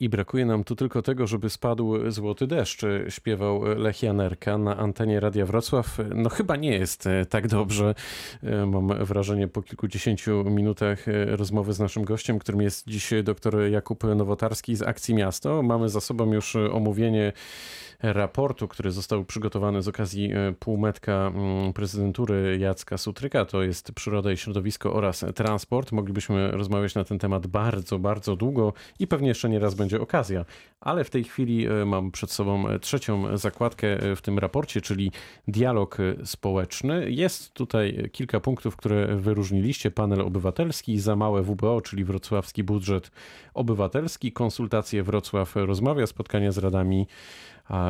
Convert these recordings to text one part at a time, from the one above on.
I brakuje nam tu tylko tego, żeby spadł złoty deszcz, śpiewał Lech Janerka na antenie Radia Wrocław. No chyba nie jest tak dobrze. Mam wrażenie po kilkudziesięciu minutach rozmowy z naszym gościem, którym jest dziś dr Jakub Nowotarski z Akcji Miasto. Mamy za sobą już omówienie raportu, który został przygotowany z okazji e, półmetka prezydentury Jacka Sutryka, to jest przyroda i środowisko oraz transport. Moglibyśmy rozmawiać na ten temat bardzo, bardzo długo i pewnie jeszcze nie raz będzie okazja. Ale w tej chwili e, mam przed sobą trzecią zakładkę e, w tym raporcie, czyli dialog społeczny. Jest tutaj kilka punktów, które wyróżniliście. Panel obywatelski, za małe WBO, czyli wrocławski budżet obywatelski, konsultacje Wrocław rozmawia, spotkania z radami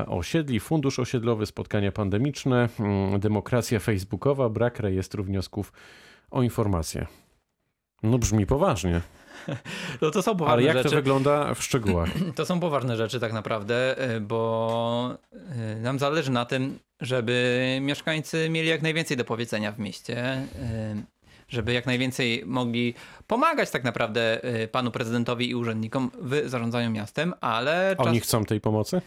osiedli, fundusz osiedlowy, spotkania pandemiczne, mm, demokracja facebookowa, brak rejestru wniosków o informacje. No brzmi poważnie. No to są poważne Ale jak rzeczy. to wygląda w szczegółach? To są poważne rzeczy tak naprawdę, y, bo y, nam zależy na tym, żeby mieszkańcy mieli jak najwięcej do powiedzenia w mieście, y, żeby jak najwięcej mogli pomagać tak naprawdę panu prezydentowi i urzędnikom w zarządzaniu miastem, ale... Czas... Oni chcą tej pomocy?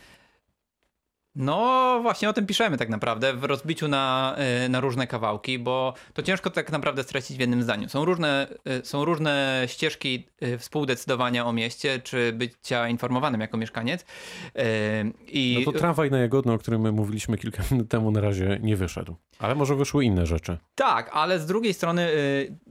No właśnie o tym piszemy tak naprawdę w rozbiciu na, y, na różne kawałki, bo to ciężko tak naprawdę streścić w jednym zdaniu. Są różne, y, są różne ścieżki y, współdecydowania o mieście, czy bycia informowanym jako mieszkaniec. I... No to tramwaj na Jagodno, o którym my mówiliśmy kilka minut temu, na razie nie wyszedł. Ale może wyszły inne rzeczy. Tak, ale z drugiej strony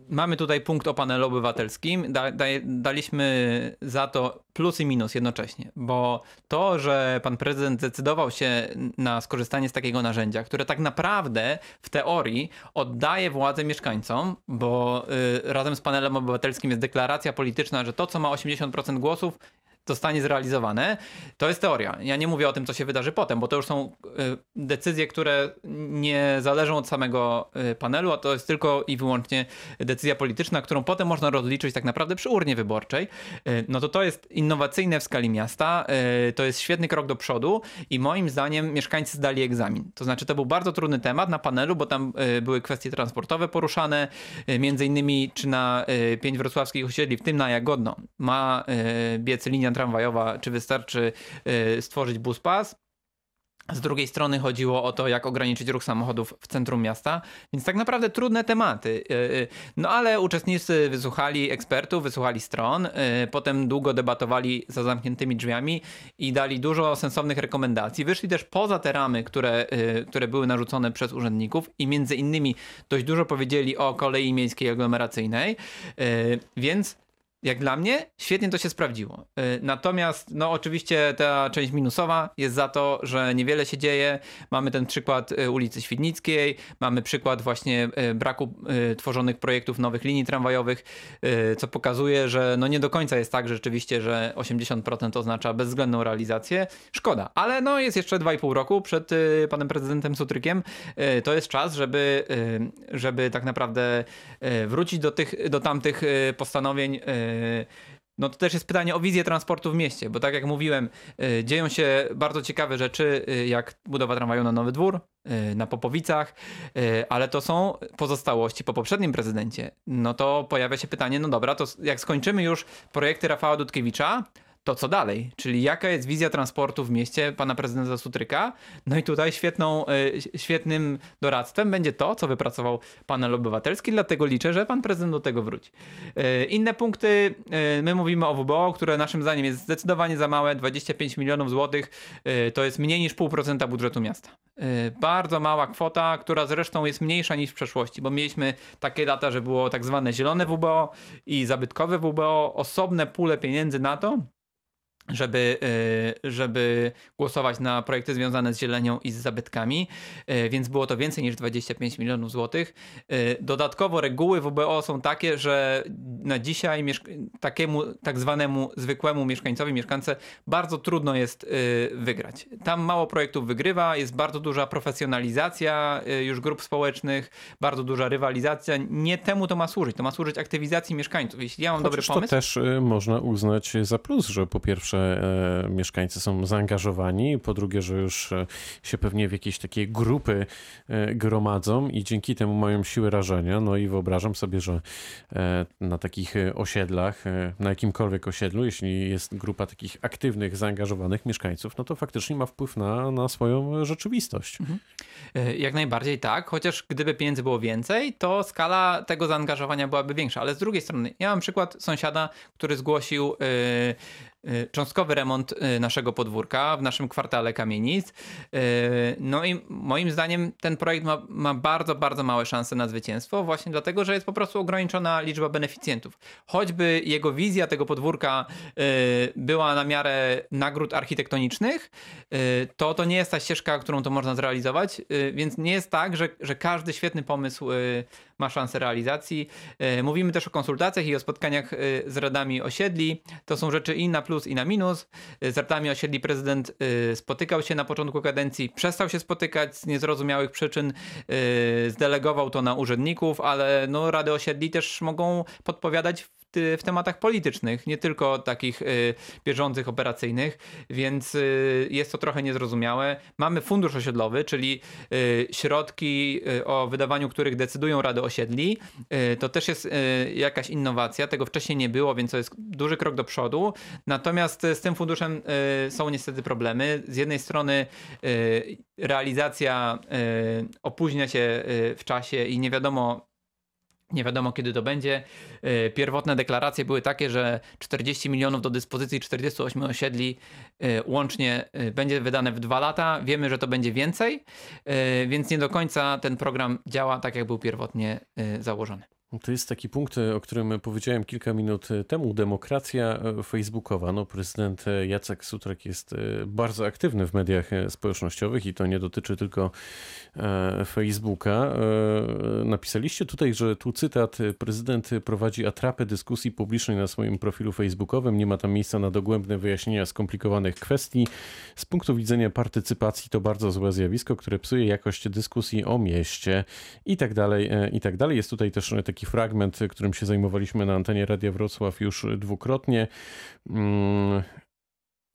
mamy tutaj punkt o panelu obywatelskim. Da, da, daliśmy za to plus i minus jednocześnie, bo to, że pan prezydent zdecydował się na skorzystanie z takiego narzędzia, które tak naprawdę w teorii oddaje władzę mieszkańcom, bo y, razem z panelem obywatelskim jest deklaracja polityczna, że to, co ma 80% głosów, zostanie zrealizowane. To jest teoria. Ja nie mówię o tym, co się wydarzy potem, bo to już są y, decyzje, które nie zależą od samego y, panelu, a to jest tylko i wyłącznie decyzja polityczna, którą potem można rozliczyć tak naprawdę przy urnie wyborczej. Y, no to to jest innowacyjne w skali miasta. To jest świetny krok do przodu i moim zdaniem mieszkańcy zdali egzamin. To znaczy to był bardzo trudny temat na panelu, bo tam były kwestie transportowe poruszane, między innymi czy na pięć wrocławskich osiedli, w tym na Jagodno, ma biec linia tramwajowa, czy wystarczy y, stworzyć bus pas. Z drugiej strony chodziło o to, jak ograniczyć ruch samochodów w centrum miasta, więc tak naprawdę trudne tematy. Y, y, no ale uczestnicy wysłuchali ekspertów, wysłuchali stron, potem długo debatowali za zamkniętymi drzwiami i dali dużo sensownych rekomendacji. Wyszli też poza te ramy, które, które były narzucone przez urzędników i między innymi dość dużo powiedzieli o kolei miejskiej aglomeracyjnej, więc jak dla mnie, świetnie to się sprawdziło. Y, natomiast, no oczywiście ta część minusowa jest za to, że niewiele się dzieje. Mamy ten przykład y, ulicy Świdnickiej, mamy przykład właśnie y, braku tworzonych projektów nowych linii tramwajowych, co pokazuje, że no nie do końca jest tak rzeczywiście, że 80% oznacza bezwzględną realizację. Szkoda, ale no jest jeszcze 2,5 roku przed panem prezydentem Sutrykiem. To jest czas, żeby, żeby tak naprawdę wrócić do, tych, do tamtych postanowień no to też jest pytanie o wizję transportu w mieście, bo tak jak mówiłem, y, dzieją się bardzo ciekawe rzeczy, y, jak budowa tramwaju na Nowy Dwór, na Popowicach, ale to są pozostałości po poprzednim prezydencie. No to pojawia się pytanie, no dobra, to jak skończymy już projekty Rafała Dudkiewicza, to co dalej? Czyli jaka jest wizja transportu w mieście pana prezydenta Sutryka? No i tutaj świetną, e, świetnym doradztwem będzie to, co wypracował panel obywatelski, dlatego liczę, że pan prezydent do tego wróci. E, inne punkty, e, my mówimy o WBO, które naszym zdaniem jest zdecydowanie za małe, 25 milionów złotych, to jest mniej niż pół procenta budżetu miasta. Bardzo mała kwota, która zresztą jest mniejsza niż w przeszłości, bo mieliśmy takie lata, że było tak zwane zielone WBO i zabytkowe WBO, osobne pule pieniędzy na to, żeby, y, żeby głosować na projekty związane z zielenią i z zabytkami, y, więc było to więcej niż 25 milionów złotych. Y, dodatkowo reguły WBO są takie, że na dzisiaj takiemu tak zwanemu zwykłemu mieszkańcowi, mieszkance bardzo trudno jest wygrać. Tam mało projektów wygrywa, jest bardzo duża profesjonalizacja już grup społecznych, bardzo duża rywalizacja. Nie temu to ma służyć, to ma służyć aktywizacji mieszkańców. Jeśli ja mam Chociaż dobry pomysł... to też można uznać za plus, że po pierwsze pierwsze mieszkańcy są zaangażowani, po drugie, że już się pewnie w jakieś takie grupy gromadzą i dzięki temu mają siłę rażenia. No i wyobrażam sobie, że na takich osiedlach, na jakimkolwiek osiedlu, jeśli jest grupa takich aktywnych, zaangażowanych mieszkańców, no to faktycznie ma wpływ na, na swoją rzeczywistość. Mhm. Jak najbardziej tak, chociaż gdyby pieniędzy było więcej, to skala tego zaangażowania byłaby większa. Ale z drugiej strony, ja mam przykład sąsiada, który zgłosił yy, cząstkowy remont y, naszego podwórka w naszym kwartale kamienic. Y, no i moim zdaniem ten projekt ma, ma, bardzo, bardzo małe szanse na zwycięstwo, właśnie dlatego, że jest po prostu ograniczona liczba beneficjentów. Choćby jego wizja tego podwórka była na miarę nagród architektonicznych, to to nie jest ta ścieżka, którą to można zrealizować, więc nie jest tak, że, że każdy świetny pomysł ma szansę realizacji. Mówimy też o konsultacjach i o spotkaniach z radami osiedli. To są rzeczy i na plus i na minus. Z radami osiedli prezydent spotykał się na początku kadencji, przestał się spotykać z niezrozumiałych przyczyn, zdelegował to na urzędników, ale no, rady osiedli też mogą podpowiadać w tematach politycznych, nie tylko takich y, bieżących, operacyjnych, więc y, jest to trochę niezrozumiałe. Mamy fundusz osiedlowy, czyli y, środki, o wydawaniu których decydują rady osiedli. To też jest jakaś innowacja, tego wcześniej nie było, więc to jest duży krok do przodu. Natomiast z tym funduszem są niestety problemy. Z jednej strony realizacja opóźnia się w czasie i nie wiadomo nie wiadomo kiedy to będzie. E, pierwotne deklaracje były takie, że 40 milionów do dyspozycji 48 osiedli e, łącznie e, będzie wydane w dwa lata. Wiemy, że to będzie więcej, więc nie do końca ten program działa tak, jak był pierwotnie założony. To jest taki punkt, o którym powiedziałem kilka minut temu. Demokracja facebookowa. No, prezydent Jacek Sutrek jest bardzo aktywny w mediach społecznościowych i to nie dotyczy tylko Facebooka. Napisaliście tutaj, że tu cytat, prezydent prowadzi atrapę dyskusji publicznej na swoim profilu facebookowym. Nie ma tam miejsca na dogłębne wyjaśnienia skomplikowanych kwestii. Z punktu widzenia partycypacji to bardzo złe zjawisko, które psuje jakość dyskusji o mieście i tak dalej, i tak dalej. Jest tutaj też taki fragment, którym się zajmowaliśmy na antenie Radia Wrocław już dwukrotnie. Mm,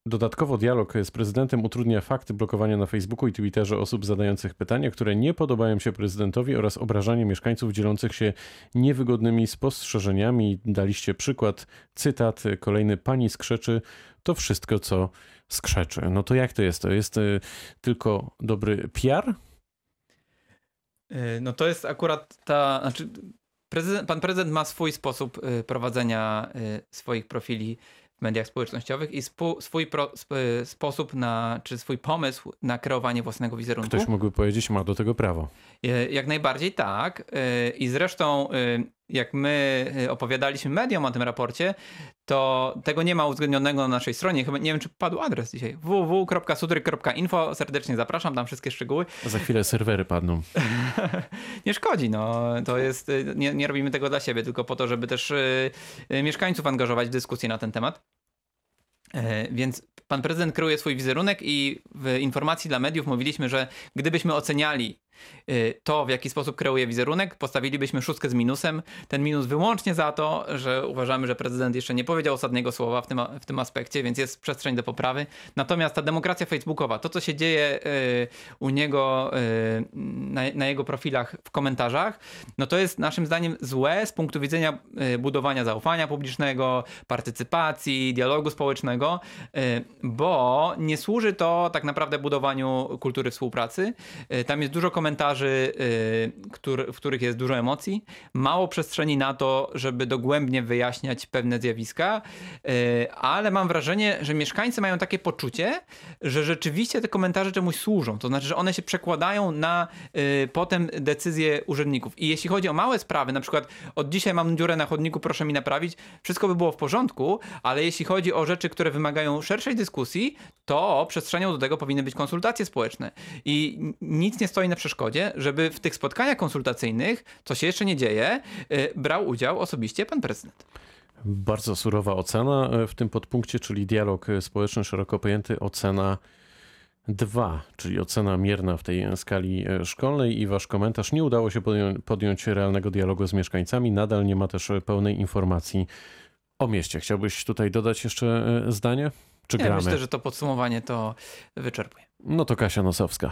Dodatkowo dialog z prezydentem utrudnia fakt blokowania na Facebooku i Twitterze osób zadających pytania, które nie podobają się prezydentowi oraz obrażanie mieszkańców dzielących się niewygodnymi spostrzeżeniami. Daliście przykład, cytat, kolejny pani skrzeczy, to wszystko co skrzeczy. No to jak to jest? To jest y, tylko dobry PR? Y, no to jest akurat ta, znaczy prezydent, pan prezydent ma swój sposób y, prowadzenia swoich profili w mediach społecznościowych i spu, swój pro, sp, sposób na, czy swój pomysł na kreowanie własnego wizerunku. Ktoś mógłby powiedzieć, ma do tego prawo. Jak najbardziej tak. I zresztą, jak my opowiadaliśmy mediom o tym raporcie, to tego nie ma uwzględnionego na naszej stronie. Chyba nie wiem, czy padł adres dzisiaj. www.sutry.info. Serdecznie zapraszam, tam wszystkie szczegóły. Za chwilę serwery padną. nie szkodzi, no. To jest, nie, nie robimy tego dla siebie, tylko po to, żeby też mieszkańców angażować w dyskusję na ten temat. Więc pan prezydent kreuje swój wizerunek i w informacji dla mediów mówiliśmy, że gdybyśmy oceniali Y, to, w jaki sposób kreuje wizerunek, postawilibyśmy szóstkę z minusem. Ten minus wyłącznie za to, że uważamy, że prezydent jeszcze nie powiedział ostatniego słowa w tym, w tym aspekcie, więc jest przestrzeń do poprawy. Natomiast ta demokracja facebookowa, to co się dzieje y, u niego y, na, na jego profilach w komentarzach, no to jest naszym zdaniem złe z punktu widzenia budowania zaufania publicznego, partycypacji, dialogu społecznego, bo nie służy to tak naprawdę budowaniu kultury współpracy. Tam jest dużo komentarzy, komentarzy, y, w których jest dużo emocji, mało przestrzeni na to, żeby dogłębnie wyjaśniać pewne zjawiska, y, ale mam wrażenie, że mieszkańcy mają takie poczucie, że rzeczywiście te komentarze czemuś służą. To znaczy, że one się przekładają na y, potem decyzje urzędników. I jeśli chodzi o małe sprawy, na przykład od dzisiaj mam dziurę na chodniku, proszę mi naprawić, wszystko by było w porządku, ale jeśli chodzi o rzeczy, które wymagają szerszej dyskusji, to przestrzenią do tego powinny być konsultacje społeczne. I nic nie stoi na przeszkodzie przeszkodzie, żeby w tych spotkaniach konsultacyjnych, co się jeszcze nie dzieje, y, brał udział osobiście pan prezydent. Bardzo surowa ocena e, w tym podpunkcie, czyli dialog społeczny szeroko pojęty, ocena 2, czyli ocena mierna w tej skali e, szkolnej i wasz komentarz. Nie udało się podjąć, podjąć realnego dialogu z mieszkańcami, nadal nie ma też pełnej informacji o mieście. Chciałbyś tutaj dodać jeszcze e, zdanie? Czy Ja gramy? myślę, że to podsumowanie to wyczerpuje. No to Kasia Nosowska.